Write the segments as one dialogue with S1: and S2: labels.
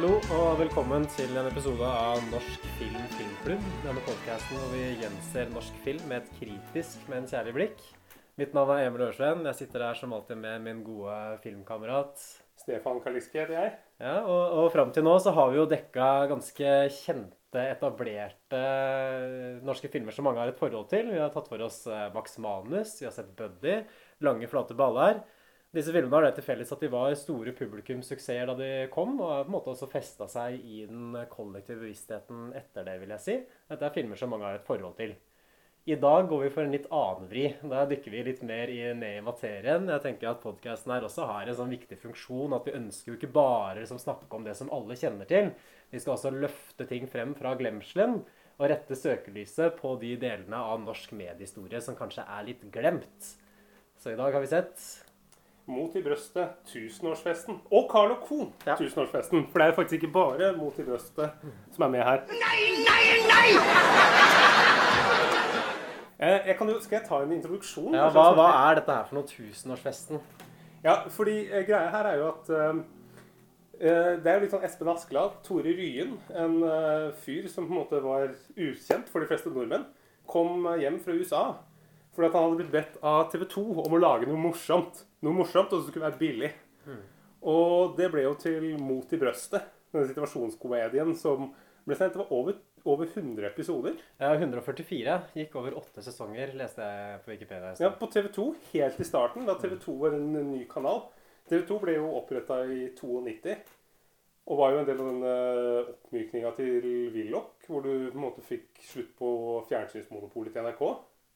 S1: Hallo og velkommen til en episode av Norsk film filmklubb. Denne podcasten hvor vi gjenser norsk film med et kritisk, men kjærlig blikk. Mitt navn er Emil Ørsven. Jeg sitter her som alltid med min gode filmkamerat.
S2: Stefan Kaliski heter jeg.
S1: Ja, og, og fram til nå så har vi jo dekka ganske kjente, etablerte norske filmer som mange har et forhold til. Vi har tatt for oss eh, Max Manus, vi har sett Buddy, Lange, flate baller. Disse filmene har det til felles at de var store publikumssuksesser da de kom, og har på en måte også festa seg i den kollektive bevisstheten etter det, vil jeg si. Dette er filmer som mange har et forhold til. I dag går vi for en litt annen vri. Da dykker vi litt mer i, ned i materien. Jeg tenker at podkasten her også har en sånn viktig funksjon at vi ønsker jo ikke bare liksom, snakke om det som alle kjenner til. Vi skal også løfte ting frem fra glemselen og rette søkelyset på de delene av norsk mediehistorie som kanskje er litt glemt. Så i dag har vi sett
S2: Mot i brøstet, tusenårsfesten. Og Carl og Co.
S1: Ja.
S2: Tusenårsfesten. For det er faktisk ikke bare Mot i brøstet som er med her. Nei, Jeg kan jo, skal jeg ta en introduksjon?
S1: ja, hva, hva er dette her for noe? Tusenårsfesten?
S2: Ja, fordi eh, greia her er jo at eh, eh, Det er jo litt sånn Espen Askeladd, Tore Ryen, en eh, fyr som på en måte var ukjent for de fleste nordmenn, kom eh, hjem fra USA fordi at han hadde blitt bedt av TV 2 om å lage noe morsomt. Noe morsomt, og som skulle være billig. Og det ble jo til Mot i brøstet, denne situasjonskomedien som ble sendt. Det var over, over 100 episoder.
S1: Ja, 144. Gikk over åtte sesonger, leste jeg på Wikipedia.
S2: Ja, på TV 2 helt i starten, da TV 2 var en ny kanal. TV 2 ble jo oppretta i 92. Og var jo en del av den eh, oppmykninga til Willoch, hvor du på en måte fikk slutt på fjernsynsmonopolet til NRK.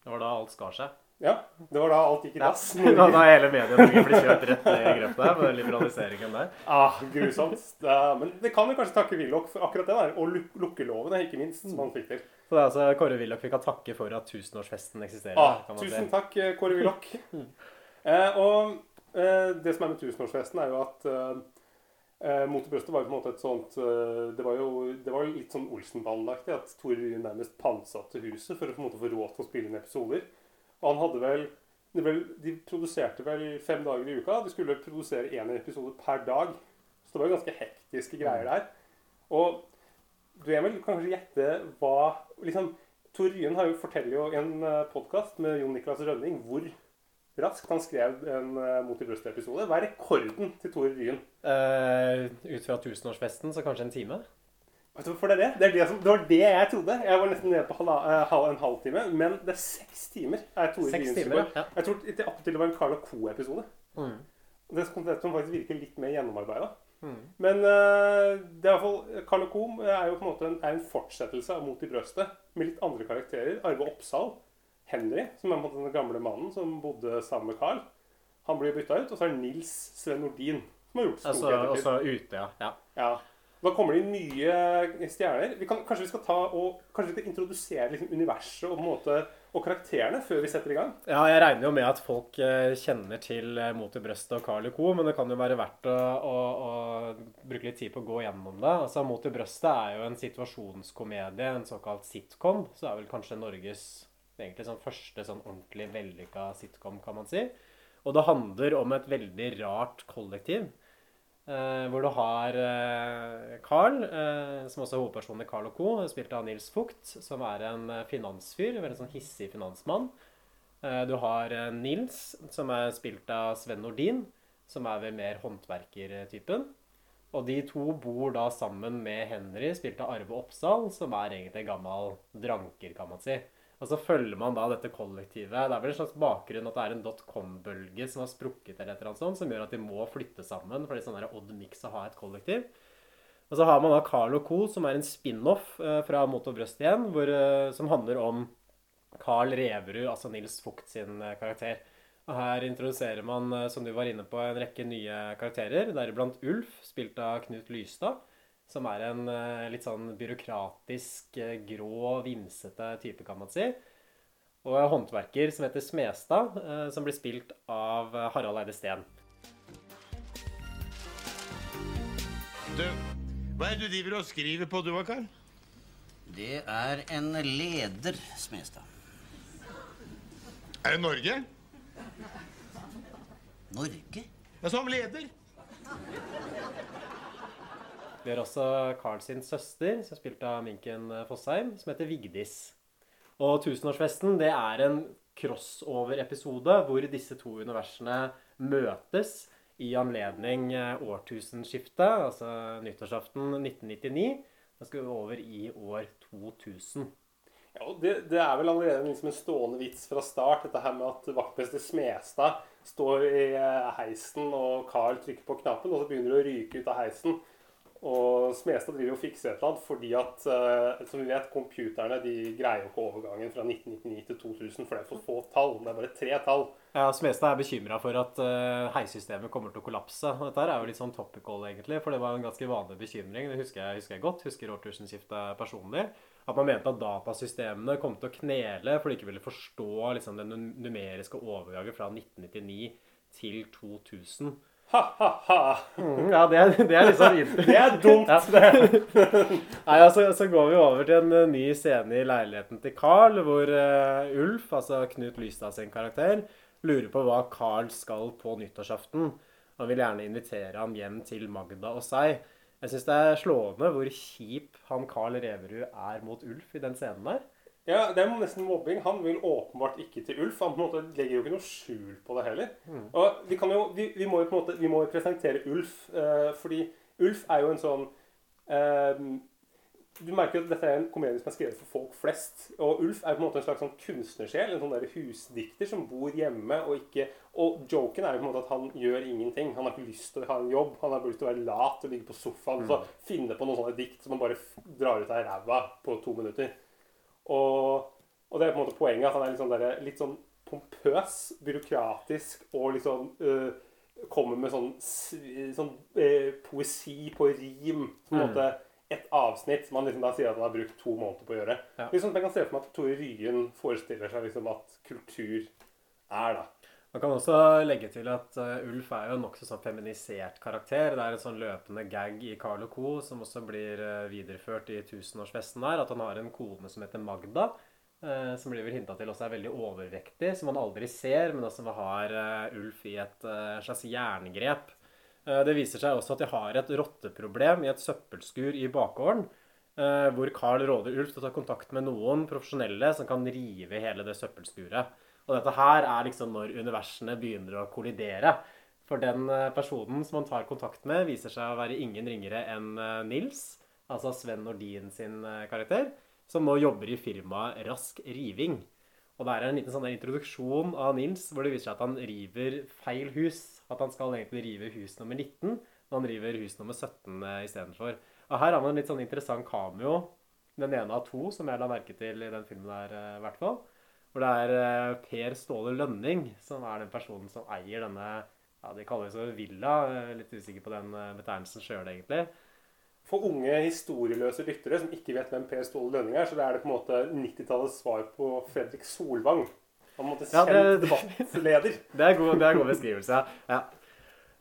S1: Det var da alt skar seg.
S2: Ja, det var da alt gikk i dass.
S1: Da da hele Medie-Norge ble kjørt rett ned i grøfta med den liberaliseringen der.
S2: Ah, grusomt. Er, men det kan jo kanskje takke Willoch for akkurat det der. Og luk lukkelovene, ikke minst, som han fikk til.
S1: Så det er altså Kåre Willoch vi kan takke for at tusenårsfesten eksisterer.
S2: Ah, tusen takk, eh, Kåre Willoch. Eh, og eh, det som er med tusenårsfesten, er jo at eh, eh, Mot brøstet var jo på en måte et sånt eh, Det var jo det var jo litt sånn Olsenbanden-aktig. At Tore Ryen nærmest pantsatte huset for å på en måte få råd til å spille inn episoder. Og han hadde vel De produserte vel fem dager i uka. De skulle produsere én episode per dag. Så det var jo ganske hektiske greier der. Og du Emil, vel kan kanskje gjette hva liksom, Tor Ryen forteller jo i en podkast med Jon Niklas Rønning hvor raskt han skrev en uh, Mot i brøstet-episode. Hva er rekorden til Tor Ryen?
S1: Uh, ut fra tusenårsfesten så kanskje en time?
S2: Vet du hvorfor det er det? Det, er det, som, det var det jeg trodde. Jeg var nesten nede på halva, eh, halv, en halvtime. Men det er seks timer. er Tore
S1: Seks
S2: Ryens
S1: timer, ja.
S2: Jeg tror til attpåtil det var en Carl Co-episode.
S1: Mm.
S2: Det som faktisk virker litt mer gjennomarbeida.
S1: Mm.
S2: Men uh, det er iallfall Carl Co. er jo på en måte en, er en fortsettelse av Mot i brøstet med litt andre karakterer. Arve Oppsal, Henry, som er den gamle mannen som bodde sammen med Carl. Han blir bytta ut. Og så er det Nils Sven Nordin, som har gjort
S1: Altså,
S2: storheter.
S1: også ute, ja. ja.
S2: Ja. Da kommer det inn nye stjerner. Vi kan, kanskje vi skal ta og kanskje vi skal introdusere liksom universet og, måte, og karakterene før vi setter i gang?
S1: Ja, jeg regner jo med at folk eh, kjenner til eh, Mot i brøstet og Carl Co., men det kan jo være verdt å, å, å bruke litt tid på å gå gjennom det. Altså, Mot i brøstet er jo en situasjonskomedie, en såkalt sitcom. Så er vel kanskje Norges egentlig sånn første sånn ordentlig vellykka sitcom, kan man si. Og det handler om et veldig rart kollektiv. Eh, hvor du har eh, Carl, eh, som også er hovedpersonen i Carl Co., spilt av Nils Fugt, som er en eh, finansfyr, en veldig sånn hissig finansmann. Eh, du har eh, Nils, som er spilt av Sven Nordin, som er vel mer håndverkertypen. Og de to bor da sammen med Henry, spilt av Arve Oppsal, som er egentlig en gammel dranker, kan man si. Og så følger man da dette kollektivet. Det er vel en slags bakgrunn at det er en dotcom-bølge som har sprukket, eller et eller annet sånt, som gjør at de må flytte sammen. For det er sånn der odd mix ha et kollektiv. Og så har man da Carl Co., som er en spin-off eh, fra Mot og brøst igjen, hvor, eh, som handler om Carl Reverud, altså Nils Fugt sin eh, karakter. Og her introduserer man, som du var inne på, en rekke nye karakterer, deriblant Ulf, spilt av Knut Lystad. Som er en eh, litt sånn byråkratisk, eh, grå, vimsete type, kan man si. og en håndverker som heter Smestad, eh, som blir spilt av Harald Eide Steen.
S3: Du, hva er det du driver og skriver på, du, Karl?
S4: Det er en leder, Smestad.
S3: Er det Norge?
S4: Norge?
S3: Ja, som leder.
S1: Vi har også Carl sin søster, som er spilt av Minken Fossheim, som heter Vigdis. Og Tusenårsfesten det er en crossover-episode hvor disse to universene møtes i anledning eh, årtusenskiftet, altså nyttårsaften 1999. Da skal vi over i år 2000.
S2: Ja, det, det er vel allerede liksom en stående vits fra start, dette her med at vaktmester Smestad står i eh, heisen, og Carl trykker på knappen, og så begynner det å ryke ut av heisen. Og Smestad driver og fikser et eller annet fordi at, uh, som vi vet, computerne de greier jo ikke overgangen fra 1999 til 2000, for det er for få tall. Det er bare tre tall.
S1: Ja, Smestad er bekymra for at uh, heisystemet kommer til å kollapse. Og dette er jo litt sånn topical, egentlig, for det var en ganske vanlig bekymring. Det husker jeg, husker jeg godt. Husker årtusenskiftet personlig. At man mente at datasystemene kom til å knele for de ikke ville forstå liksom, den numeriske overgangen fra 1999 til 2000.
S2: Ha-ha-ha!
S1: Mm, ja, det, er- det er liksom
S2: Det er dumt, det.
S1: Nei, altså, Så går vi over til en eh, ny scene i leiligheten til Carl, hvor uh, Ulf, altså Knut Lystad sin karakter, lurer på hva Carl skal på nyttårsaften. Han vil gjerne invitere ham hjem til Magda og seg. Jeg syns det er slående hvor kjip han Carl Reverud er mot Ulf i den scenen der.
S2: Ja, Det er nesten mobbing. Han vil åpenbart ikke til Ulf. Han på en måte legger jo ikke noe skjul på det heller. Og Vi kan jo, vi, vi må jo på en måte, vi må jo presentere Ulf, eh, fordi Ulf er jo en sånn eh, Du merker at dette er en komedie som er skrevet for folk flest. Og Ulf er på en måte en slags sånn kunstnersjel, en sånn der husdikter som bor hjemme og ikke Og joken er jo på en måte at han gjør ingenting. Han har ikke lyst til å ha en jobb. Han har bare lyst til å være lat og ligge på sofaen og så finne på noen sånne dikt som han bare drar ut av ræva på to minutter. Og, og det er på en måte poenget at han er litt sånn, der, litt sånn pompøs, byråkratisk og liksom sånn øh, Kommer med sånn, sånn øh, poesi på rim. På en måte et avsnitt som han liksom da sier at han har brukt to måneder på å gjøre.
S1: Ja.
S2: Liksom, jeg kan se for meg at Tore Ryen forestiller seg liksom at kultur er, da.
S1: Man kan også legge til at uh, Ulf er jo en nokså sånn feminisert karakter. Det er en sånn løpende gag i Carl Co. som også blir uh, videreført i tusenårsfesten her. At han har en kone som heter Magda. Uh, som blir vel hinta til også er veldig overvektig. Som man aldri ser, men også har Ulf i et slags jerngrep. Det viser seg også at de har et rotteproblem i et søppelskur i bakgården. hvor Carl råder Ulf til å ta kontakt med noen profesjonelle som kan rive hele det søppelskuret. Og dette her er liksom når universene begynner å kollidere. For den eh, personen som han tar kontakt med, viser seg å være ingen ringere enn eh, Nils, altså Sven Nordin sin eh, karakter, som nå jobber i firmaet Rask Riving. Og det er en liten sånn introduksjon av Nils hvor det viser seg at han river feil hus. At han skal egentlig rive hus nummer 19, men han river hus nummer 17 eh, istedenfor. Og her har man en litt sånn interessant cameo, den ene av to, som jeg la merke til i den filmen der, i hvert fall. Hvor det er eh, Per Ståle Lønning som er den personen som eier denne ja, De kaller det så villa. Litt usikker på den eh, betegnelsen sjøl, egentlig.
S2: For unge historieløse lyttere som ikke vet hvem Per Ståle Lønning er, så er det på en måte 90-tallets svar på Fredrik Solvang. Han måtte
S1: Ja,
S2: kjent
S1: det-
S2: debattleder.
S1: Det er god, det er god beskrivelse. Ja.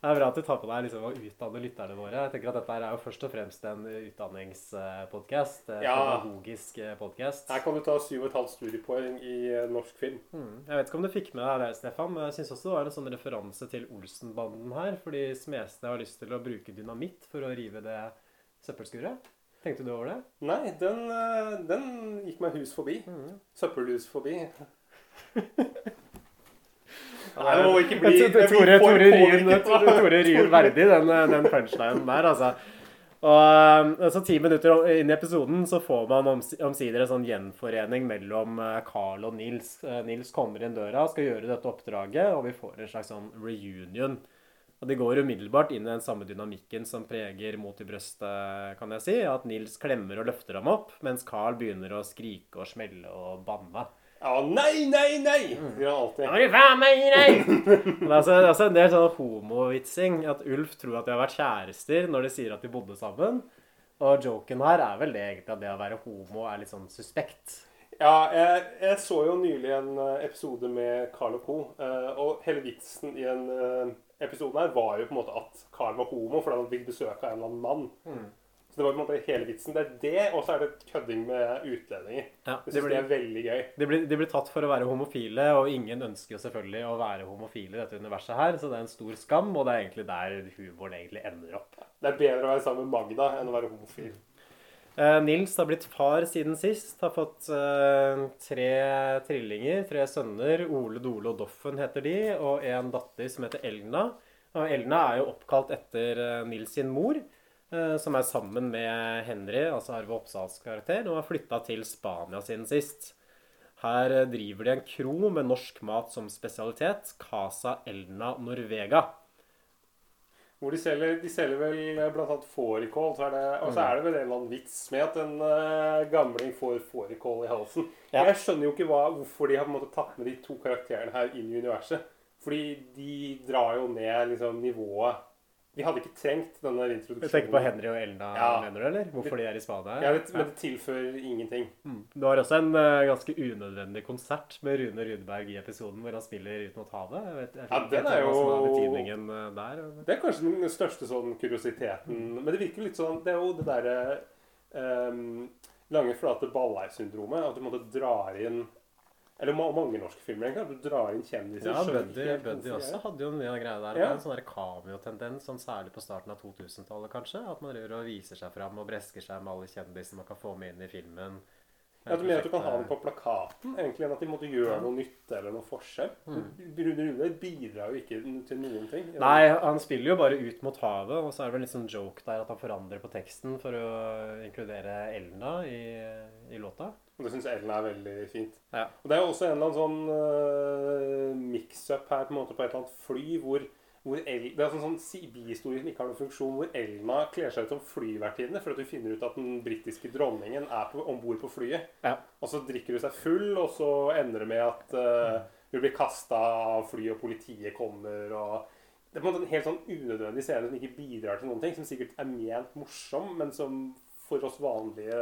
S1: Det er bra at du tar på deg liksom, å utdanne lytterne våre. Jeg tenker at Dette er jo først og fremst en utdanningspodkast.
S2: Ja.
S1: Pedagogisk podkast.
S2: Her kan du ta 7,5 studiepoeng i eh, norsk film.
S1: Mm. Jeg vet ikke om du fikk med deg det, Stefan, men jeg syns også det var en sånn referanse til Olsenbanden her. Fordi Smestad har lyst til å bruke dynamitt for å rive det søppelskuret. Tenkte du over det?
S2: Nei, den, eh, den gikk meg hus forbi. Søppelhus forbi. Nei, det må ikke bli
S1: Jeg
S2: jeg
S1: Tore, Tore Ryen, Tore, Ryen verdig, den, den punchlinen der, altså. Og eh, så Ti minutter inn i episoden så får man omsider en sånn gjenforening mellom eh, Carl og Nils. Eh, Nils kommer inn døra, og skal gjøre dette oppdraget, og vi får en slags sånn reunion. Og De går umiddelbart inn i den samme dynamikken som preger Mot i brøstet, kan jeg si. At Nils klemmer og løfter ham opp, mens Carl begynner å skrike og smelle og banne.
S2: Ja, nei, nei, nei!
S1: Mm.
S2: sier han alltid.
S1: Oi, faen meg, nei! Det er altså, det er altså en del sånn homovitsing. At Ulf tror at de har vært kjærester når de sier at de bodde sammen. Og joken her er vel det egentlig at det å være homo er litt sånn suspekt.
S2: Ja, jeg, jeg så jo nylig en eh, episode med Carl og Co. eh, Og hele vitsen i en episode her var jo på en måte at Carl var homo fordi han fikk besøk av en eller annen mann.
S1: Mm.
S2: Så det var på en måte hele vitsen. Det er det, og så er det kødding med utlendinger.
S1: Ja,
S2: Det
S1: de,
S2: syns er veldig gøy.
S1: de, blir, de blir tatt for å være homofile, og ingen ønsker selvfølgelig å være homofile i dette universet her, så det er en stor skam, og det er egentlig der humoren egentlig ender opp.
S2: Det er bedre å være sammen med Magda enn å være homofil.
S1: Eh, Nils har blitt far siden sist. Har fått eh, tre trillinger, tre sønner. Ole, Dole og Doffen heter de, og en datter som heter Elna. Og Elna er jo oppkalt etter eh, Nils sin mor, som er sammen med Henry, altså Arve Oppsals karakter, og har flytta til Spania siden sist. Her eh, driver de en kro med norsk mat som spesialitet, Casa Elna Norvega.
S2: Hvor de selger, de selger vel blant annet fårikål. så er det- Og så er det vel en eller annen vits med at en uh, gamling får fårikål i halsen.
S1: Ja.
S2: Jeg skjønner jo ikke hva, hvorfor de har på en måte tatt med de to karakterene her inn i universet. Fordi de drar jo ned liksom, nivået. De hadde ikke trengt denne
S1: Du
S2: introduksjonen.
S1: tenker på Henry og Elna,
S2: Ja.
S1: mener du, eller? Hvorfor de er i Spania?
S2: Ja, det, men det tilfører ingenting.
S1: Mm. Du har også en uh, ganske unødvendig konsert med Rune Rudberg i episoden hvor han spiller ut mot havet. Jeg vet, jeg
S2: Ja,
S1: det
S2: den er
S1: jo er betydningen eh, der.
S2: Det er kanskje den største sånn kuriositeten. Men det virker litt sånn Det er jo det derre ehm, lange, flate balleisyndromet. At du måtte drar inn Eller mange norske filmer, egentlig. Du drar inn kjendiser.
S1: Ja, Buddy, Buddy også hadde jo mye av greia der.
S2: Ja.
S1: En sånn cameo-tendens, sånn særlig på starten av 2000-tallet, kanskje. At man driver og viser seg fram og bresker seg med alle kjendiser man kan få med inn i filmen.
S2: Ja, du mener at du kan ha den på plakaten, egentlig, enn at de måtte gjøre noe nytte eller noe forskjell? Rune Rune bidrar jo ikke til noen ting.
S1: Nei, han spiller jo bare ut mot havet, og så er det vel litt sånn joke der at han forandrer på teksten for å inkludere Elna i, i låta.
S2: Og det syns Ellen er veldig fint.
S1: Ja.
S2: Og det er jo også en eller annen sånn uh, mix-up her på en måte på et eller annet fly hvor, hvor El Det er sånn, sånn si- bihistorie som ikke har noen funksjon, hvor Elna kler seg ut som flyvertinne for at du finner ut at den britiske dronningen er om bord på flyet.
S1: Ja.
S2: Og så drikker hun seg full, og så ender det med at uh, hun blir kasta av flyet, og politiet kommer og Det er på en måte en helt sånn unødvendig scene som ikke bidrar til noen ting, som sikkert er ment morsom, men som for oss vanlige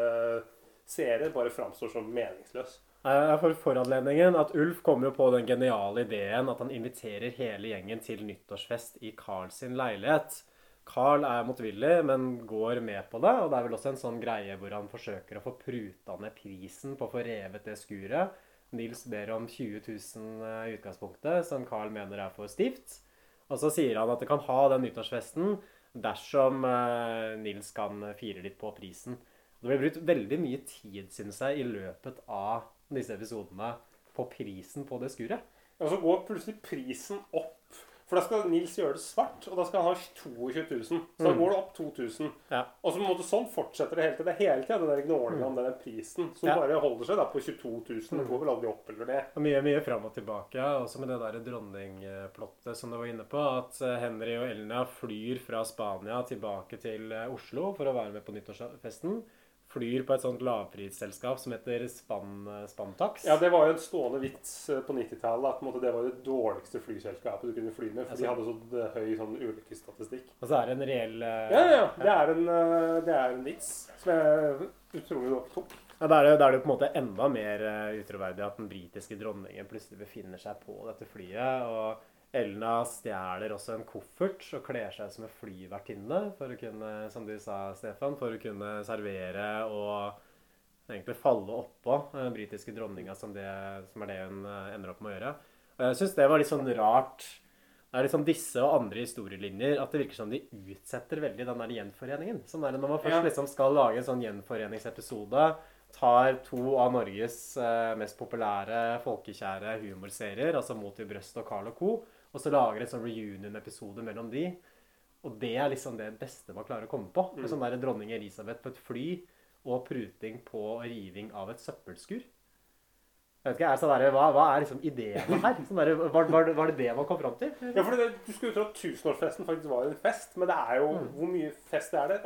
S2: seere bare framstår som meningsløs.
S1: Jeg får foranledningen at Ulf kommer jo på den geniale ideen at han inviterer hele gjengen til nyttårsfest i Carl sin leilighet. Carl er motvillig, men går med på det. Og det er vel også en sånn greie hvor han forsøker å få pruta ned prisen på å få revet det skuret. Nils ber om 20 000 i utgangspunktet, som Carl mener er for stivt. Og så sier han at det kan ha den nyttårsfesten dersom eh, Nils kan fire litt på prisen. Det ble brukt veldig mye tid, synes jeg, i løpet av disse episodene på prisen på det skuret.
S2: Og så går plutselig prisen opp. For da skal Nils gjøre det svart, og da skal han ha 22 000. Så da
S1: Mm.
S2: går det opp 2000.
S1: Ja.
S2: Og så måte sånn fortsetter det hele tiden. Det er hele tida den der gnålinga om den prisen som
S1: Mm. Ja. Mm.
S2: bare holder seg da på 22 000. Det går vel aldri opp eller ned.
S1: Mye, mye fram og tilbake, også med det der dronningplottet som du var inne på. At eh, Henry og Elna flyr fra Spania tilbake til eh, Oslo for å være med på nyttårsfesten. Flyr på et sånt lavprisselskap som heter Span, Spantax.
S2: Ja, det var jo en stående vits eh, på 90-tallet at det var det dårligste flyselskapet du kunne fly med. For de hadde så eh, høy sånn ulykkesstatistikk.
S1: Og så er det en reell uh,
S2: Ja, ja. Det er en, uh, det er en vits som jeg utrolig nok tok.
S1: Ja, Da er, det, jo er det på en måte enda mer uh, utroverdig at den britiske dronningen plutselig befinner seg på dette flyet. Og Elna stjeler også en koffert og kler seg som en flyvertinne for å kunne, som du sa, Stefan, for å kunne servere og egentlig falle oppå den britiske dronninga, som, det, som er det hun eh, ender opp med å gjøre. Og jeg syns det var litt sånn rart. Det er liksom disse og andre historielinjer at det virker som de utsetter veldig den der gjenforeningen. Sånn er det når man først
S2: Ja.
S1: liksom skal lage en sånn gjenforeningsepisode, tar to av Norges eh, mest populære folkekjære humorserier, altså Mot i brøstet og Carl og co., og så lager en sånn reunion-episode mellom de. Og det er liksom det beste man klarer å komme på. Med sånn der dronning Elisabeth på et fly og pruting på riving av et søppelskur. Jeg vet ikke, er sånn der, hva, hva er liksom ideene her? Sånn der, var, var, var det det man kom fram til?
S2: Ja, for det, Du skulle jo tro at tusenårsfesten faktisk var en fest, men det er jo Hvor mye fest er det?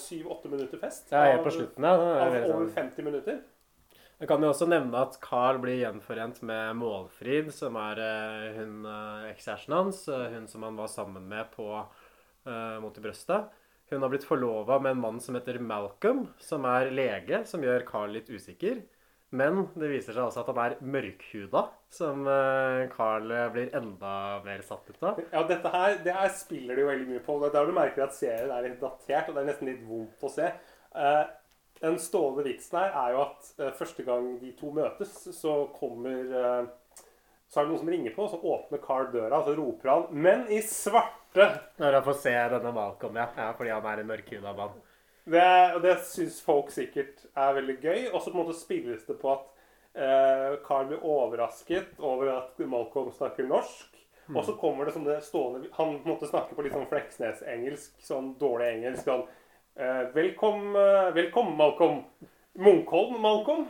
S2: Syv-åtte minutter fest?
S1: Ja, helt på slutten, ja.
S2: Av over
S1: sånn-
S2: 50 minutter?
S1: Jeg kan jo også nevne at Carl blir gjenforent med Målfrid, som er eh, hun eh, ekskjæresten hans. eh, hun som han var sammen med på Mot i brøstet. Hun har blitt forlova med en mann som heter Malcolm, som er lege, som gjør Carl litt usikker. Men det viser seg også at han er mørkhuda, som Carl blir enda mer satt ut av.
S2: Ja, dette her, det her spiller de jo veldig mye på. Det er der du merker at serien er litt datert, og det er nesten litt vondt å se. Eh, den stående vits der er jo at eh, første gang de to møtes, så kommer eh, Så er det noen som ringer på, så åpner Carl døra, og så roper han 'Men i svarte!'
S1: Når han får se denne Malcolm, ja. ja fordi han er en mørkhuda mann.
S2: Det, og det syns folk sikkert er veldig gøy. Og så på en måte spilles det på at eh, Carl blir overrasket over at Malcolm snakker norsk. Og så kommer det som det stående Han på en måte snakker på litt sånn Fleksnes-engelsk, sånn dårlig engelsk. sånn eh, Velkommen, eh, velkommen, Malcolm. Munkholm, Malcolm.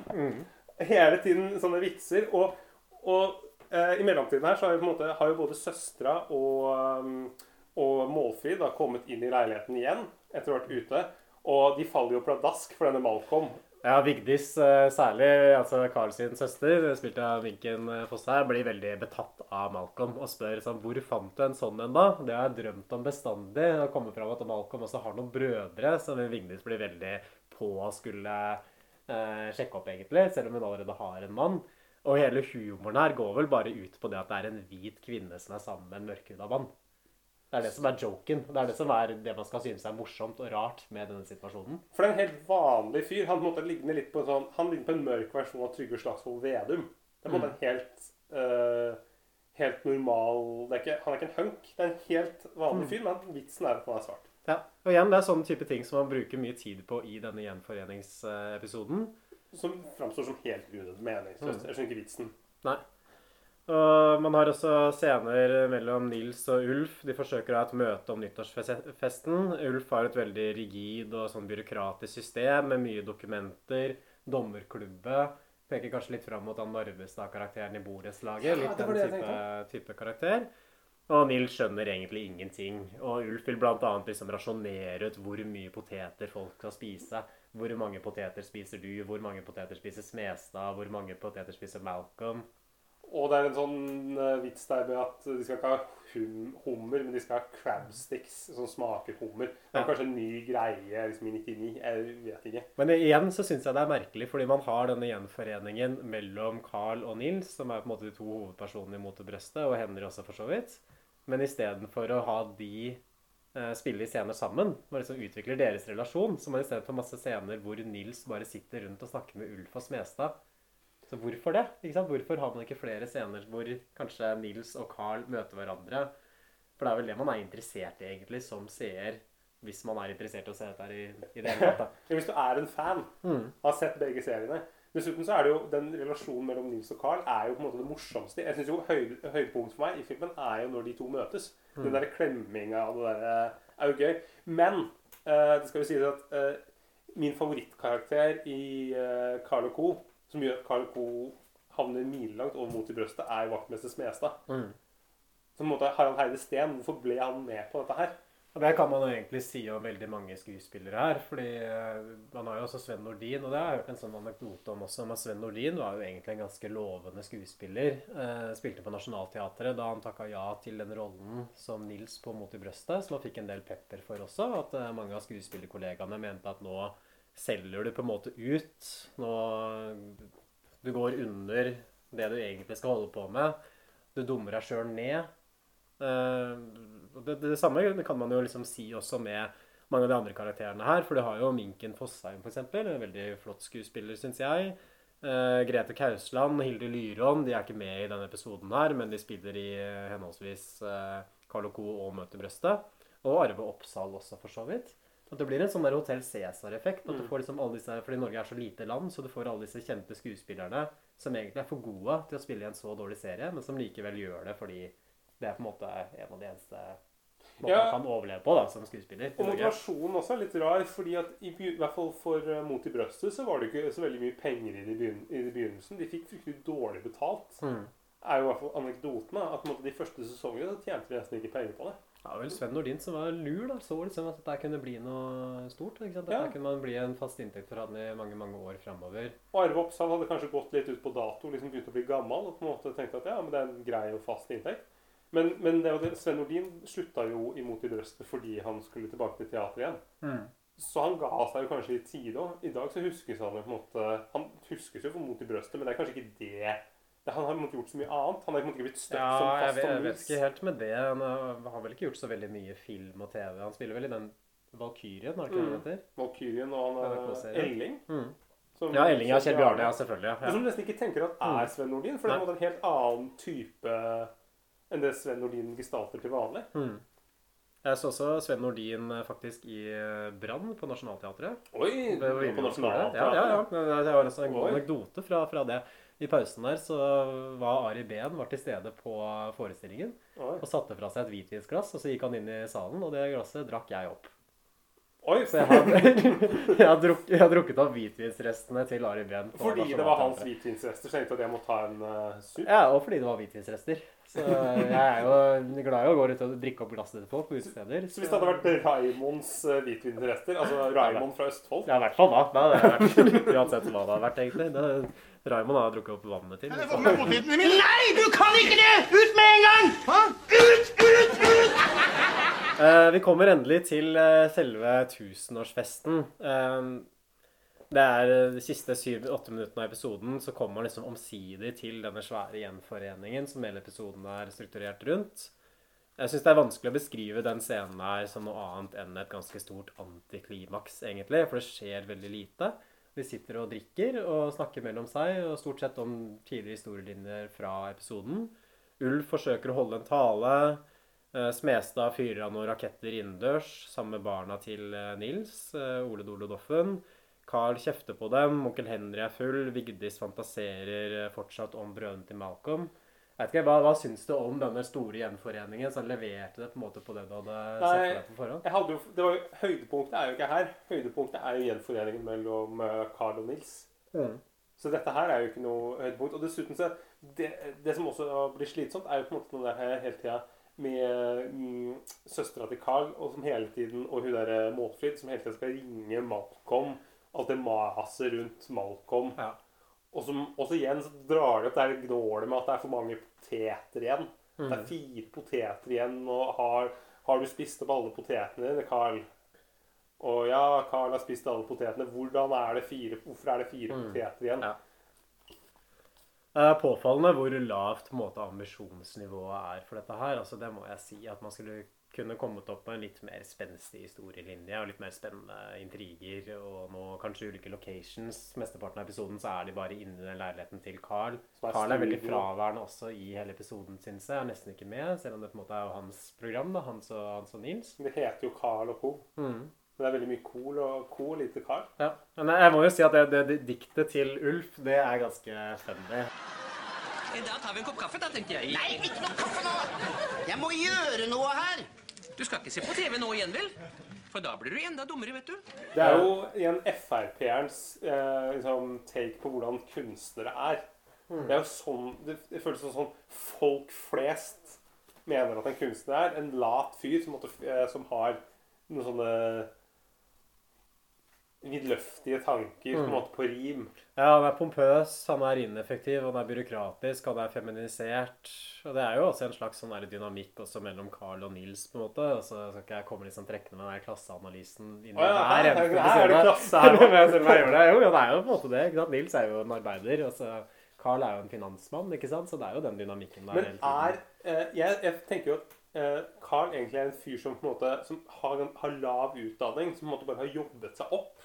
S2: Hele tiden sånne vitser. Og, og eh, i mellomtiden her så har, jo på en måte, har jo både søstera og, um, og Målfrid da kommet inn i leiligheten igjen etter å ha vært ute. Og de faller jo pladask for denne Malcolm.
S1: Ja, Vigdis eh, særlig, altså Carl sin søster, spilt av Minken eh, Fosse her, blir veldig betatt av Malcolm og spør sånn Hvor fant du en sånn en, da? Det har jeg drømt om bestandig. Det kommer fram at Malcolm også har noen brødre, som Vigdis blir veldig på å skulle eh, sjekke opp, egentlig, selv om hun allerede har en mann. Og hele humoren her går vel bare ut på det at det er en hvit kvinne som er sammen med en mørkhuda mann. Det er det som er joken. Det er det som er det man skal synes er morsomt og rart med denne situasjonen.
S2: For det er en helt vanlig fyr. Han måtte ligne litt på en sånn Han ligner på en mørk versjon av Trygve Slagsvold Vedum. Det er på en en helt uh, Helt normal det er ikke, Han er ikke en hunk. Det er en helt vanlig fyr, men vitsen er at han er svart.
S1: Ja, og igjen, Det er sånne type ting som man bruker mye tid på i denne gjenforeningsepisoden.
S2: Som framstår som helt meningsløst. Jeg skjønner ikke vitsen.
S1: Nei. Og man har også scener mellom Nils og Ulf. De forsøker å ha et møte om nyttårsfesten. Ulf har et veldig rigid og sånn byråkratisk system med mye dokumenter. Dommerklubbe. Peker kanskje litt fram mot han Narvestad-karakteren i borettslaget.
S2: Ja,
S1: litt den type, type karakter. Og Nils skjønner egentlig ingenting. Og Ulf vil bl.a. Liksom rasjonere ut hvor mye poteter folk skal spise. Hvor mange poteter spiser du? Hvor mange poteter spiser Smestad? Hvor mange poteter spiser Malcolm?
S2: Og det er en sånn eh, vits der med at de skal ikke ha hum, hummer, men de skal ha crabsticks som smaker hummer. Det er
S1: Ja.
S2: kanskje en ny greie liksom i 99. Jeg vet ikke.
S1: Men igjen så syns jeg det er merkelig, fordi man har denne gjenforeningen mellom Carl og Nils, som er på en måte de to hovedpersonene i Mot i brøstet, og Henry også, for så vidt. Men istedenfor å ha de eh, spille i scener sammen, og liksom utvikler deres relasjon, så må man i stedet få masse scener hvor Nils bare sitter rundt og snakker med Ulf og Smestad. Så hvorfor det? Hvorfor har man ikke flere scener hvor kanskje Nils og Carl møter hverandre? For det er vel det man er interessert i, egentlig, som seer, hvis man er interessert i å se dette her i, i det hele tatt.
S2: hvis du er en fan, har sett begge seriene Dessuten så er det jo den relasjonen mellom Nils og Carl er jo på en måte det morsomste. Jeg synes jo høy, Høydepunktet for meg i filmen er jo når de to møtes. Den der klemminga og det der eh, er jo gøy. Men uh, det skal jo sies at uh, min favorittkarakter i uh, Carl Co., som gjør at Carl Co. havner milelangt over mot i brøstet, er vaktmester Smestad.
S1: Mm.
S2: Så på en måte Harald Heide Steen, hvorfor ble han med på dette her?
S1: Og Det kan man jo egentlig si om veldig mange skuespillere her. fordi eh, Man har jo også Sven Nordin, og det har jeg hørt en sånn anekdote om også. Men Sven Nordin var jo egentlig en ganske lovende skuespiller. Eh, spilte på Nationaltheatret da han takka ja til den rollen som Nils på Mot i brøstet, som han fikk en del pepper for også. At eh, mange av skuespillerkollegaene mente at nå selger du på en måte ut. Nå Du går under det du egentlig skal holde på med. Du dummer deg sjøl ned. Eh, det, det, samme kan man jo liksom si også med mange av de andre karakterene her. For du har jo Minken Fossheim, f.eks. En veldig flott skuespiller, syns jeg. Eh, Grete Kausland, Hilde Lyron de er ikke med i denne episoden her, men de spiller i eh, henholdsvis Carl Co. og Møte brøstet. Og Arve Oppsal også, for så vidt. At det blir en sånn der Hotell Cæsar-effekt. at du får liksom alle disse, Fordi Norge er så lite land, så du får alle disse kjente skuespillerne som egentlig er for gode til å spille i en så dårlig serie, men som likevel gjør det fordi det er på en måte en av de eneste måtene
S2: Ja.
S1: man kan overleve på da, som skuespiller.
S2: Og motivasjonen også er litt rar, fordi at i, i hvert fall for uh, Mot i brøstet så var det ikke så veldig mye penger i begyn- i begynnelsen. De fikk fryktelig dårlig betalt.
S1: Mm.
S2: er jo i hvert fall anekdoten at på en måte, de første sesongene så tjente de nesten ikke penger på det.
S1: Ja, vel Sven Nordin som var lur, da. Så liksom at dette kunne bli noe stort. ikke sant?
S2: Ja.
S1: Dette kunne man bli en fast inntekt for han i mange mange år framover.
S2: Og Arve Oppsal hadde kanskje gått litt ut på dato, liksom begynt å bli gammel, og på en måte tenkte at ja, men det er en grei og fast inntekt. Men, men det, var det, Sven Nordin slutta jo i Mot i brøstet fordi han skulle tilbake til teater igjen. Så han ga seg jo kanskje i tide òg. I dag så huskes han jo på en måte Han huskes jo for mot i brøstet, men det er kanskje ikke det, det Han har gjort så mye annet. Han har ikke blitt støtt
S1: Ja,
S2: som fast jeg,
S1: jeg vet ikke helt med det. Han har vel ikke gjort så veldig mye film og TV. Han spiller vel i den Valkyrien, har ikke
S2: Mm.
S1: heter?
S2: Valkyrien og han eh, Elling.
S1: Mm. Ja, Elling og Kjell Bjarne, ja, selvfølgelig. Ja.
S2: som du nesten ikke tenker at er Sven Nordin, for det er en helt annen type enn det Sven Nordin gestalter til vanlig.
S1: Mm. Jeg så også Sven Nordin eh, faktisk i eh, Brann på Nationaltheatret.
S2: Oi! På
S1: videregående.
S2: Nationaltheatret.
S1: Ja, ja, ja. Det var også en god anekdote fra, fra det. I pausen der så var Ari Behn var til stede på forestillingen
S2: Oi.
S1: og satte fra seg et hvitvinsglass. Og så gikk han inn i salen, og det glasset drakk jeg opp.
S2: Oi,
S1: Så jeg har, jeg har, drukket, jeg har drukket opp hvitvinsrestene til Ari Behn.
S2: Fordi det var hans hvitvinsrester, så jeg tenkte at jeg må ta en uh, sup.
S1: Ja, og fordi det var hvitvinsrester. Så jeg er jo glad i å gå ut og drikke opp glasset etterpå på utesteder.
S2: Så hvis det hadde vært Raimonds uh, hvitvinsrester, altså Raimond fra Østfold
S1: Ja, i hvert fall da. Hadde vært Uansett hva det hadde vært, egentlig. Det, Raymond har drukket opp vannet til.
S3: Jeg
S1: så-
S3: med potetene mine?
S5: Nei, du kan ikke det! Ut med en gang! Ut, ut, ut!
S1: Eh, vi kommer endelig til eh, selve tusenårsfesten. Eh, det er eh, de siste syv-åtte minuttene av episoden, så kommer man liksom omsider til denne svære gjenforeningen som hele episoden er strukturert rundt. Jeg syns det er vanskelig å beskrive den scenen her som noe annet enn et ganske stort antiklimaks, egentlig. For det skjer veldig lite. De sitter og drikker og snakker mellom seg, og stort sett om tidligere historielinjer fra episoden. Ulf forsøker å holde en tale. Eh, Smestad fyrer av noen raketter innendørs sammen med barna til eh, Nils, eh, Ole Dole Doffen. Carl kjefter på dem, onkel Henry er full, Vigdis fantaserer fortsatt om brødrene til Malcolm. Jeg vet ikke, Hva, hva syns du om denne store gjenforeningen som leverte det på en måte på det du hadde sett for deg på forhånd?
S2: Jeg hadde jo, det var jo, Høydepunktet er jo ikke her. Høydepunktet er jo gjenforeningen mellom uh, Carl og Nils.
S1: Mm.
S2: Så dette her er jo ikke noe høydepunkt. Og dessuten så Det, det som også blir slitsomt, er jo på en måte der her hele tida med mm, søstera til Carl og som hele tiden, og hun der Målfrid som hele tida skal ringe Malcolm. Alt det maset rundt Malcolm.
S1: Ja.
S2: Og så igjen så drar de opp det gnålet med at det er for mange poteter igjen. Det er fire poteter igjen, og har, har du spist opp alle potetene dine, Carl? Og ja, Carl har spist alle potetene. Hvordan er det fire, hvorfor er det fire poteter igjen?
S1: Ja. Det er påfallende hvor lavt måte, ambisjonsnivået er for dette her. Altså, det må jeg si. At man skulle kunne kommet opp med en litt mer spenstig historielinje og litt mer spennende intriger. Og nå kanskje ulike locations. Mesteparten av episoden så er de bare inne i den leiligheten til Carl.
S2: Er
S1: Carl er veldig fraværende også i hele episoden, syns jeg. Er nesten ikke med, selv om det på en måte er jo hans program. da, Hans og, hans og Nils.
S2: Det heter jo Carl og co.
S1: Mm.
S2: Men det er veldig mye cool og co og lite Carl.
S1: Ja. Men jeg må jo si at det, det, det diktet til Ulf, det er ganske funny.
S6: Da tar vi en kopp kaffe, da, tenkte jeg.
S5: Nei, ikke noe kaffe nå! Jeg må gjøre noe her!
S6: Du skal ikke se på TV nå igjen, vel? For da blir du enda dummere, vet du.
S2: Det er jo igjen Frp-erens eh, liksom, take på hvordan kunstnere er. Det er jo sånn Det, det føles som sånn folk flest mener at en kunstner er. En lat fyr som, måtte, eh, som har noen sånne vidløftige tanker på en måte på rim.
S1: Ja, han er pompøs, han er ineffektiv, han er byråkratisk, han er feminisert. Og det er jo også en slags sånn dynamikk også mellom Carl og Nils, på en måte. Og så skal ikke jeg komme liksom trekkende med den klasseanalysen inn i
S2: Å ja, her-
S1: eneste
S2: her er det klasse her
S1: Men selv jeg gjør det. Jo, ja, det er jo på en måte det. ikke sant? Nils er jo en arbeider, og så Carl er jo en finansmann, ikke sant? Så det er jo den dynamikken der
S2: Men er eh, jeg, jeg tenker jo at Carl egentlig er en fyr som på en måte Som har, har lav utdanning, som på en måte bare har jobbet seg opp.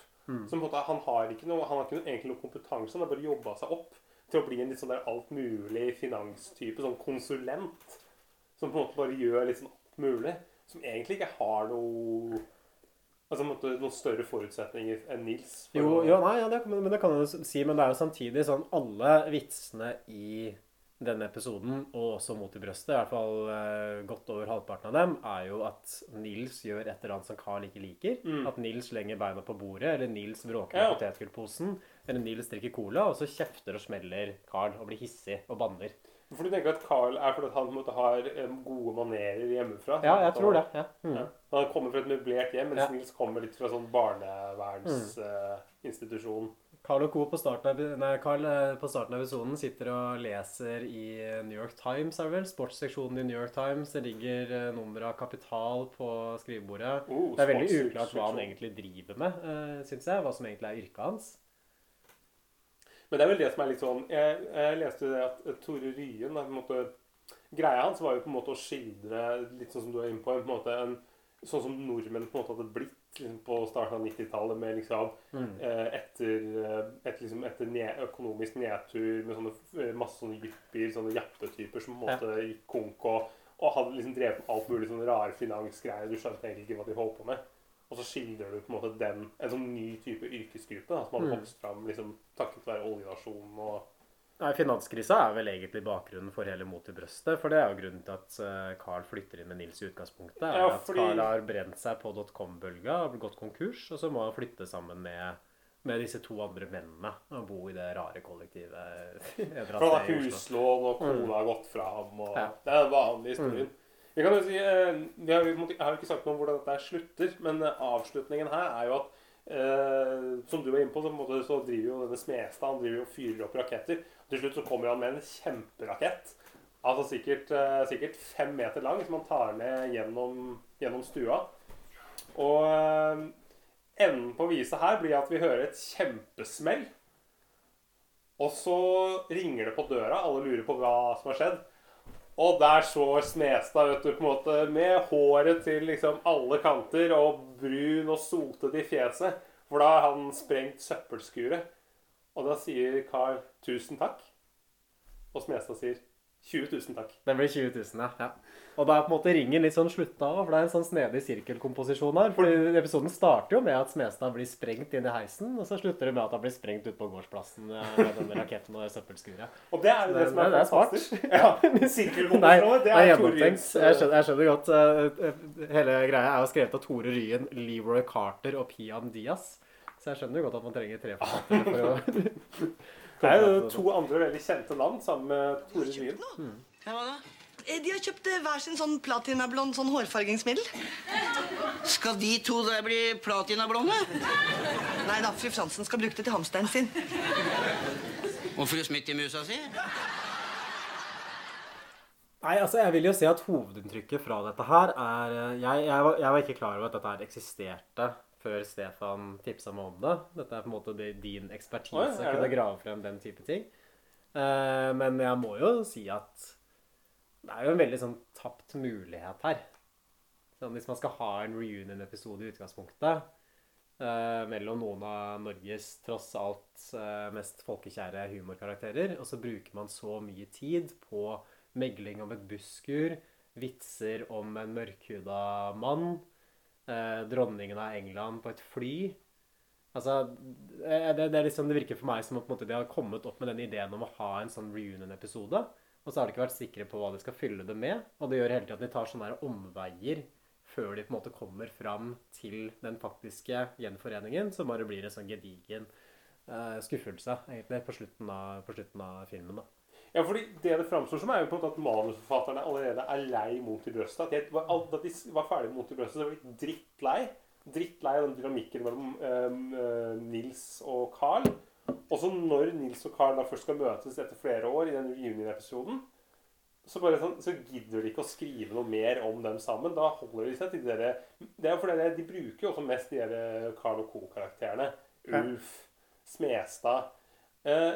S2: Som på en måte, Han har ikke noe, han har ikke noe, egentlig noe kompetanse, han har bare jobba seg opp til å bli en litt sånn der altmulig finanstype, sånn konsulent. Som på en måte bare gjør litt sånn alt mulig. Som egentlig ikke har noe Altså måtte, noen større forutsetninger enn Nils. for
S1: Jo,
S2: å-
S1: jo nei, ja, det, men det kan du si, men det er jo samtidig sånn Alle vitsene i denne episoden, og også mot i brøstet, i hvert fall eh, godt over halvparten av dem, er jo at Nils gjør et eller annet som Carl ikke liker. At Nils slenger beina på bordet, eller Nils bråker med
S2: Ja.
S1: potetgullposen, eller Nils drikker cola, og så kjefter og smeller Carl og blir hissig og banner.
S2: For du tenker at Carl er fordi han måte har gode manerer hjemmefra?
S1: Ja, jeg tror det. ja. Mm.
S2: Ja. Han kommer fra et møblert hjem, mens. Nils kommer litt fra sånn barnevernsinstitusjon.
S1: Carl og Co. på starten av, nei, Carl, eh, på starten av episoden sitter og leser i eh, New York Times, er det vel? Sportsseksjonen i New York Times. Det ligger eh, nummer av Kapital på skrivebordet.
S2: Oh,
S1: det er veldig uklart hva han egentlig driver med, uh, syns jeg. Hva som egentlig er yrket hans.
S2: Men det er vel det som er litt sånn Jeg, jeg leste det at Tore Ryen på en måte, Greia hans var jo på en måte å skildre litt sånn som du er inne på, en, på en måte en, sånn som nordmenn på en måte hadde blitt liksom, på starten av 90-tallet, med liksom eh, etter, eh, et, liksom, etter ne økonomisk nedtur med sånne eh, masse sånne jippier, sånne jappetyper som på en måte gikk konk og, og hadde liksom drevet med alt mulig sånne rare finansgreier. Du skjønte egentlig ikke hva de holdt på med. Og så skildrer du på en måte den, en sånn ny type yrkesgruppe da, som hadde vokst fram liksom, takket være oljenasjonen og
S1: Nei, Finanskrisa er vel egentlig bakgrunnen for hele Mot i brøstet. For det er jo grunnen til at eh, Carl flytter inn med Nils i utgangspunktet. er
S2: Ja,
S1: at
S2: fordi-
S1: Carl har brent seg på dotcom-bølga og gått konkurs. Og så må han flytte sammen med, med disse to andre mennene og bo i det rare kollektivet.
S2: For han har huslån, og kona har gått fra ham. og
S1: Ja.
S2: Det er den vanlige historien. Vi kan jo si, eh, vi har, jo Jeg har jo ikke sagt noe om hvordan dette slutter, men eh, avslutningen her er jo at eh, Som du var inne på, så, på måte, så driver jo denne Smestad han driver jo og fyrer opp raketter. Til slutt så kommer han med en kjemperakett. Altså sikkert, uh, sikkert fem meter lang, som han tar ned gjennom, gjennom stua. Og uh, enden på viset her blir at vi hører et kjempesmell. Og så ringer det på døra. Alle lurer på hva som har skjedd. Og der står Smestad vet du, på en måte, med håret til liksom alle kanter og brun og sotet i fjeset. For da har han sprengt søppelskuret. Og da sier Carl 'tusen takk'. Og Smestad sier 20 000 takk.
S1: Det blir 20 000, ja. ja. Og da er på en måte ringen litt sånn slutta av, for det er en sånn snedig sirkelkomposisjon her. For episoden starter jo med at Smestad blir sprengt inn i heisen, og så slutter det med at han blir sprengt ute på gårdsplassen eh, med denne raketten og det søppelskuret.
S2: Og det er jo det,
S1: Det-
S2: som er,
S1: det er smart.
S2: fantastisk. Ja, Sirkelkomposisjoner, det
S1: det er
S2: er
S1: gjennomtenkt. Jeg skjønner, jeg skjønner godt eh, eh, Hele greia er jo skrevet av Tore Ryen, Leroy Carter og Pian Diaz. Så jeg skjønner jo godt at man trenger tre forfattere for å
S2: Det er jo to andre veldig kjente navn sammen med Tore
S4: Lien. Hva da?
S7: Eh, De har kjøpt eh, hver sin sånn platinablond sånn hårfargingsmiddel.
S4: Skal de to der bli platinablonde?
S7: Nei da, fru Fransen skal bruke det til hamsteren sin.
S4: Og fru Smith i musa si?
S1: Nei, altså jeg vil jo si at hovedinntrykket fra dette her er eh, Jeg, jeg, var, jeg var ikke klar over at dette her eksisterte før Stefan tipsa meg om det. Dette er på en måte din ekspertise
S2: er
S1: å
S2: det
S1: kunne grave frem den type ting. Eh, men jeg må jo si at det er jo en veldig sånn tapt mulighet her. Sånn, hvis man skal ha en reunion-episode i utgangspunktet eh, mellom noen av Norges tross alt eh, mest folkekjære humorkarakterer, og så bruker man så mye tid på megling om et busskur, vitser om en mørkhuda mann, eh, dronningen av England på et fly. Altså, eh, det, det, er liksom, det virker for meg som at de har kommet opp med den ideen om å ha en sånn reunion-episode, og så har de ikke vært sikre på hva de skal fylle det med, og det gjør hele tiden at de tar sånne omveier før de på en måte kommer fram til den faktiske gjenforeningen, som bare blir en sånn gedigen eh, skuffelse, egentlig, på slutten av, på slutten av filmen. da.
S2: Ja, fordi Det det framstår som, er jo på en måte at manusforfatterne allerede er lei Mot i brøstet. At de var, at de var ferdig med Mot i brøstet, så var de drittlei. Drittlei av den dynamikken mellom um, eh, Nils og Carl. Og så når Nils og Carl da først skal møtes etter flere år i den reunion-episoden, så, sånn, så gidder de ikke å skrive noe mer om dem sammen. Da holder de seg til de der, Det er jo fordi De bruker jo også mest de der Carl og Co-karakterene. Ulf, Smestad. Eh,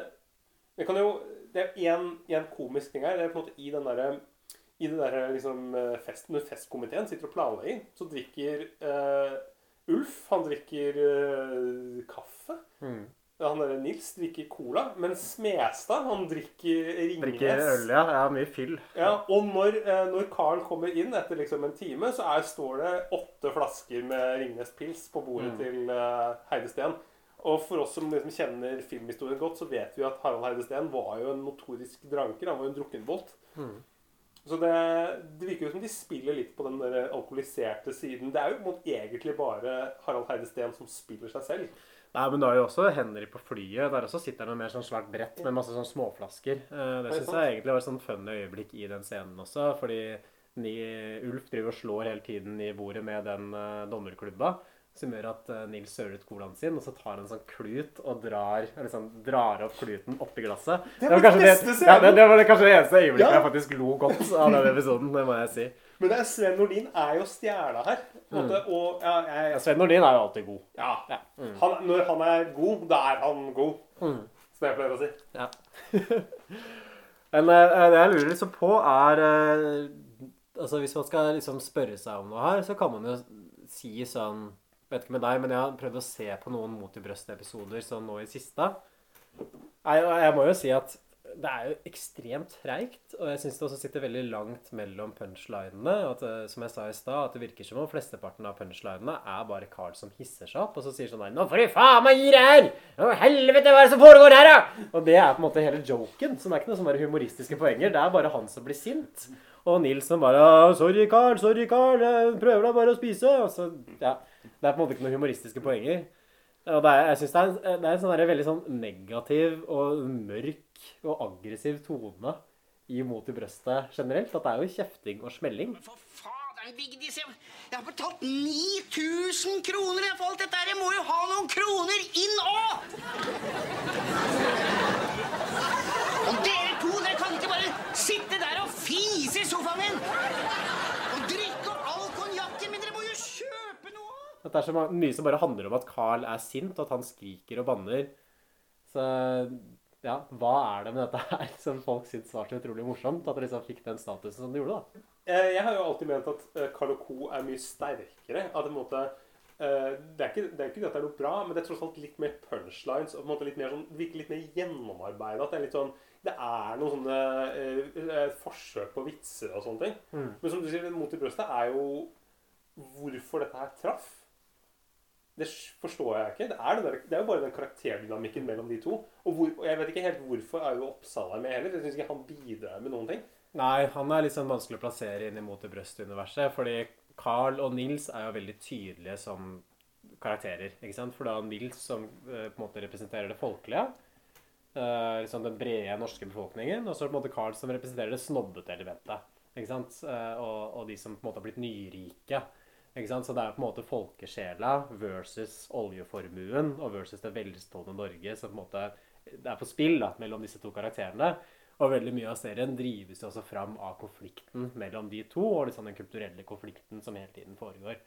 S2: det kan jo Det er én komisk ting her. Det er på en måte i den der, i det der liksom eh, festen, når festkomiteen sitter og planlegger, så drikker uh, Ulf Han drikker uh, kaffe. Han der Nils drikker cola. Men Smestad han drikker Ringnes.
S1: Drikker øl, ja. ja. Mye fyll.
S2: Ja, og når, når Carl kommer inn etter liksom en time, så er, står det åtte flasker med Ringnes Pils på bordet til uh, Heide Steen. Og for oss som liksom kjenner filmhistorien godt, så vet vi at Harald Heide Steen var jo en notorisk dranker. Han var jo en drukkenbolt. Så det, det virker jo som de spiller litt på den der alkoholiserte siden. Det er jo måte egentlig bare Harald Heide Steen som spiller seg selv.
S1: Nei, men du har jo også Henry på flyet. Der også sitter han med mer sånn svært brett med masse sånn småflasker. Eh, Det syns jeg egentlig var et sånn funny øyeblikk i den scenen også. Fordi Ulf driver og slår hele tiden i bordet med den uh, dommerklubba. Som gjør at eh, Nils søler ut colaen sin, og så tar han en sånn klut og drar, liksom, drar opp kluten oppi glasset.
S2: Det
S1: var
S2: var
S1: kanskje det, ja, det, det var kanskje det eneste øyeblikket
S2: Ja.
S1: jeg faktisk lo godt av den episoden. Det må jeg si.
S2: Men det er Sven Nordin er jo stjerna her. Mm. og ja, jeg,
S1: Ja, Sven Nordin er jo alltid god.
S2: ja.
S1: Ja. Mm.
S2: Han, når han er god, da er han god. Som jeg pleier å si.
S1: Ja. Men eh, det jeg lurer liksom på, er eh, Altså Hvis man skal liksom spørre seg om noe her, så kan man jo si sånn Vet ikke med deg, men jeg har prøvd å se på noen Mot i brøstet-episoder sånn nå i siste. Jeg, jeg må jo si at det er jo ekstremt treigt, og jeg syns det også sitter veldig langt mellom punchlinene. At, eh, som jeg sa i stad, at det virker som om flesteparten av punchlinene er bare Carl som hisser seg opp, og så sier sånn her 'Nå får du faen meg gi deg her! Å, helvete, hva er det som foregår her, da?' Og det er på en måte hele joken. Det er ikke noen sånn humoristiske poenger. Det er bare han som blir sint. Og Nils som bare 'Sorry, Carl. Sorry, Carl. Jeg prøver da bare å spise.' Og så, ja. Det er på en måte ikke noen humoristiske poenger. Og det er, jeg synes det er, en, det er en sånn der veldig sånn negativ og mørk og aggressiv tone i Mot i brøstet generelt. At det er jo kjefting og smelling.
S4: Men For faderen, Vigdis, jeg, jeg har betalt 9000 kroner for alt dette her. Jeg må jo ha noen kroner inn òg! Og dere to, dere kan ikke bare sitte der og fise i sofaen min! Og drikke opp all konjakken min. Dere må jo kjøpe noe!
S1: At det er så mye som bare handler om at Carl er sint, og at han skriker og banner. Så ja, hva er det med dette her som folk syns var så utrolig morsomt? At det liksom fikk den statusen som det gjorde, da.
S2: Eh, Jeg har jo alltid ment at eh, Carl og Co. er mye sterkere. At det, en måte, eh, det, er ikke, det er ikke det at det er noe bra, men det er tross alt litt mer punchlines. og på en måte litt mer sånn, virker litt mer gjennomarbeida. Det er litt sånn Det er noen sånne eh, forsøk på vitser og sånne ting. Men som du sier, Mot i brøstet er jo hvorfor dette her traff. Det forstår jeg ikke. Det er, det der, det er jo bare den karakterdynamikken mellom de to. Og, hvor, og jeg vet ikke helt hvorfor er jo Oppsal med heller. Jeg syns ikke han bidrar med noen ting.
S1: Nei, han er litt sånn vanskelig å plassere inn imot Mot brøstuniverset. Fordi Carl og Nils er jo veldig tydelige som karakterer. ikke sant? For da er Nils som eh, på en måte representerer det folkelige. eh, liksom Den brede norske befolkningen. Og så det på en måte Carl som representerer det snobbete elementet. ikke sant? Eh, og, og de som på en måte har blitt nyrike. Så det er på en måte folkesjela versus oljeformuen og versus det velstående Norge som på en måte det er på spill da, mellom disse to karakterene. Og veldig mye av serien drives jo også fram av konflikten mellom de to, og liksom den kulturelle konflikten som hele tiden foregår.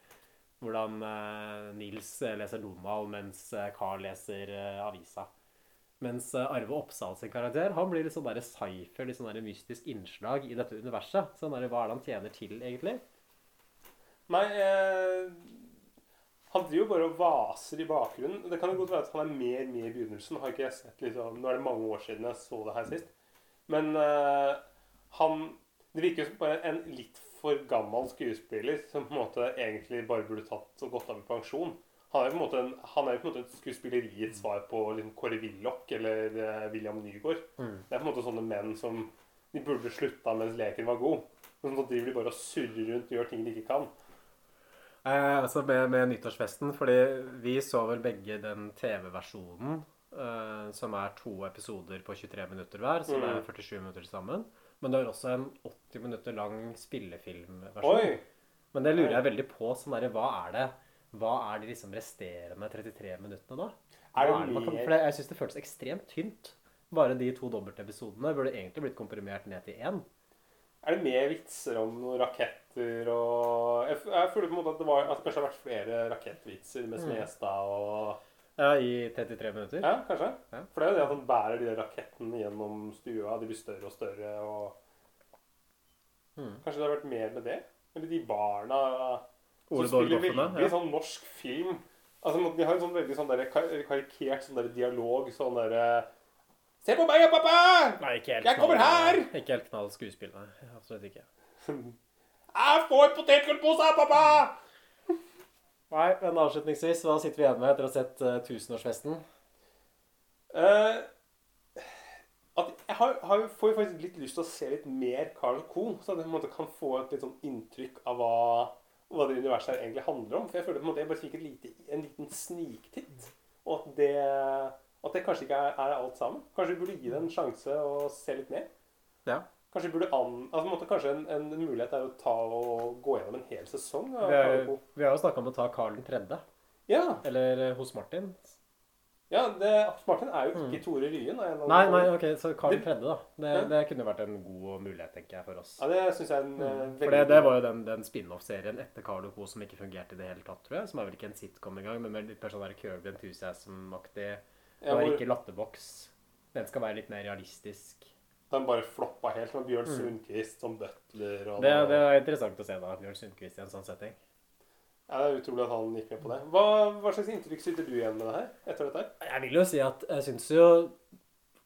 S1: Hvordan eh, Nils leser Donald, mens eh, Carl leser eh, avisa. Mens eh, Arve Oppsal sin karakter han blir litt sånn cypher, litt sånn mystisk innslag i dette universet. Sånn der, Hva er det han tjener til, egentlig?
S2: Nei, eh, han driver jo bare og vaser i bakgrunnen. Det kan jo godt være at han er mer med i begynnelsen. Har ikke jeg sett liksom, Nå er det mange år siden jeg så det her sist. Men eh, han Det virker som bare en litt for gammel skuespiller som på en måte egentlig bare burde tatt og gått av med pensjon. Han er jo på en måte, en, han er på en måte et skuespilleriets svar på liksom Kåre Willoch eller eh, William Nygaard. Det er på en måte sånne menn som de burde slutta mens leken var god. Men så driver de bare og surrer rundt og gjør ting de ikke kan.
S1: Eh, altså med, med nyttårsfesten, fordi vi så vel begge den TV-versjonen, eh, som er to episoder på 23 minutter hver, så det er 47 minutter sammen. Men det er også en 80 minutter lang spillefilmversjon. Men det lurer jeg veldig på. sånn der, Hva er det Hva er de liksom resterende 33 minuttene da?
S2: Er det
S1: er det kan, jeg syns det føltes ekstremt tynt. Bare de to dobbeltepisodene burde egentlig blitt komprimert ned til én.
S2: Er det mer vitser om noen raketter og Jeg, jeg føler på en måte at det, var, at det kanskje har vært flere rakettvitser med Smestad og
S1: Ja, I 33 minutter.
S2: Ja, kanskje.
S1: Ja.
S2: For det er jo det at han bærer de der rakettene gjennom stua. De blir større og større og
S1: Mm.
S2: Kanskje det har vært mer med det? Eller de barna som spiller veldig
S1: ja.
S2: sånn norsk film. Altså, De har en sånn veldig sånn der, karikert sånn der dialog. Sånn derre Se på meg, pappa!
S1: Nei, ikke helt
S2: Jeg kommer
S1: knall-
S2: her!
S1: Ikke helt knall skuespill, nei. Absolutt ikke.
S2: Jeg får potetgullpose, pappa!
S1: Nei, men avslutningsvis, hva sitter vi igjen med etter å ha sett uh, tusenårsfesten?
S2: Uh, at jeg har, har, får jo faktisk litt lyst til å se litt mer Carl Co. Så jeg på en måte kan få et litt sånn inntrykk av hva, hva det universet her egentlig handler om. For jeg føler på en måte jeg bare fikk et lite, en liten sniktitt. Og at det, at det kanskje ikke er, er alt sammen. Kanskje vi burde gi det en sjanse og se litt mer.
S1: Ja.
S2: Kanskje, an, altså, en kanskje en, en mulighet er å ta og gå gjennom en hel sesong
S1: Vi, er, vi har jo snakka om å ta Carl den tredje.
S2: Ja,
S1: Eller eh, hos Martin.
S2: ja det, Martin er jo ikke Tore Ryen. en
S1: Mm. Nei, nei, ok, så Carl
S2: Det-
S1: Tredje, da. Det,
S2: Ja.
S1: det kunne vært en god mulighet, tenker jeg, for oss.
S2: Ja, det synes jeg er en
S1: mm.
S2: veldig...
S1: For det, det var jo den, den spin-off-serien etter Carl Co. som ikke fungerte i det hele tatt, tror jeg. Som er vel ikke en sitcom engang, men med litt mer sånn Curb Enthusiasm-aktig. Det
S2: Ja,
S1: var
S2: hvor
S1: ikke latterboks. Den skal være litt mer realistisk.
S2: Den bare floppa helt med Bjørn Sundquist som butler. Og
S1: Mm. Det, det er interessant å se da, Bjørn Sundquist i en sånn setting.
S2: Ja, det er utrolig at han gikk med på det. Hva, hva slags inntrykk sitter du igjen med det her etter dette?
S1: Jeg vil jo si at jeg syns jo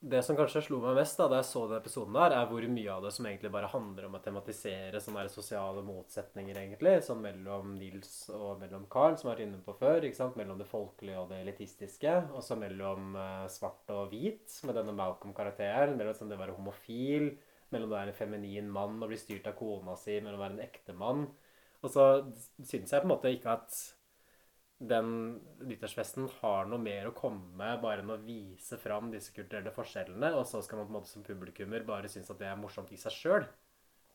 S1: Det som kanskje slo meg mest da da jeg så den episoden der, er hvor mye av det som egentlig bare handler om å tematisere sånne sosiale motsetninger, egentlig. Sånn mellom Nils og mellom Carl, som har vært inne på før. ikke sant? Mellom det folkelige og det elitistiske. Og så mellom eh, svart og hvit, med denne Malcolm-karakteren. Mellom sånn det å være homofil. Mellom det å være en feminin mann og bli styrt av kona si. Mellom å være en ekte mann. Og så syns jeg på en måte ikke at den nyttårsfesten har noe mer å komme med bare enn å vise fram disse kulturelle forskjellene, og så skal man på en måte som publikummer bare synes at det er morsomt i seg sjøl.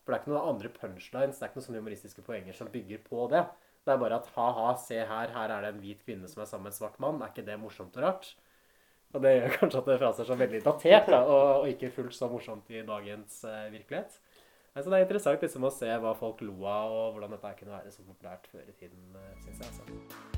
S1: For det er ikke noen andre punchlines, det er ikke noen sånne humoristiske poenger som bygger på det. Det er bare at ha-ha, se her, her er det en hvit kvinne som er sammen med en svart mann. Er ikke det morsomt og rart? Og det gjør kanskje at det framstår så veldig datert, da, og, og ikke fullt så morsomt i dagens eh, virkelighet. Nei, så det er interessant liksom å se hva folk lo av, og hvordan dette kunne være så populært før i tiden, syns jeg. altså.